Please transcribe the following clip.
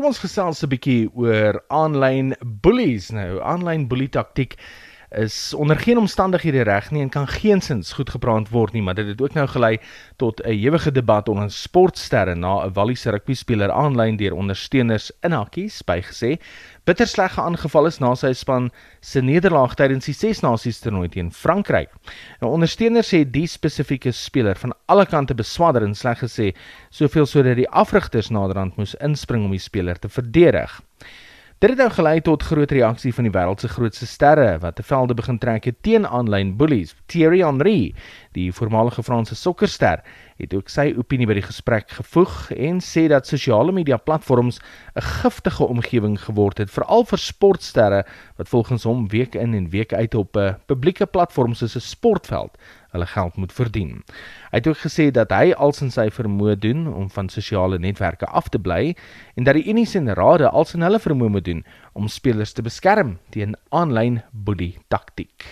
Kom ons gesels 'n bietjie oor aanlyn bullies nou. Aanlyn boelie taktiek is onder geen omstandighede reg nie en kan geensins goed gebrand word nie, maar dit het ook nou gelei tot 'n ewige debat onder sportsterre na 'n Walliese rugby speler aanlyn deur ondersteuners in hakkies bygesê bitter sleg aangeval is na sy span se nederlaag tydens die Ses Nasies toernooi teen Frankryk. Nou ondersteuners sê die spesifieke speler van alle kante beswadder en sleg gesê soveel sodat die afrigters naderhand moes inspring om die speler te verdedig. Dit het nou gelei tot groot reaksie van die wêreld se grootste sterre wat te velde begin trek het teen aanlyn bullies. Thierry Henry, die voormalige Franse sokkerster, het ook sy opinie by die gesprek gevoeg en sê dat sosiale media platforms 'n giftige omgewing geword het veral vir sportsterre wat volgens hom week in en week uit op 'n publieke platform soos 'n sportveld hulle geld moet verdien. Hy het ook gesê dat hy alsin sy vermoë doen om van sosiale netwerke af te bly en dat die unies en rade alsin hulle vermoë moet doen om spelers te beskerm teen aanlyn boelie taktiek.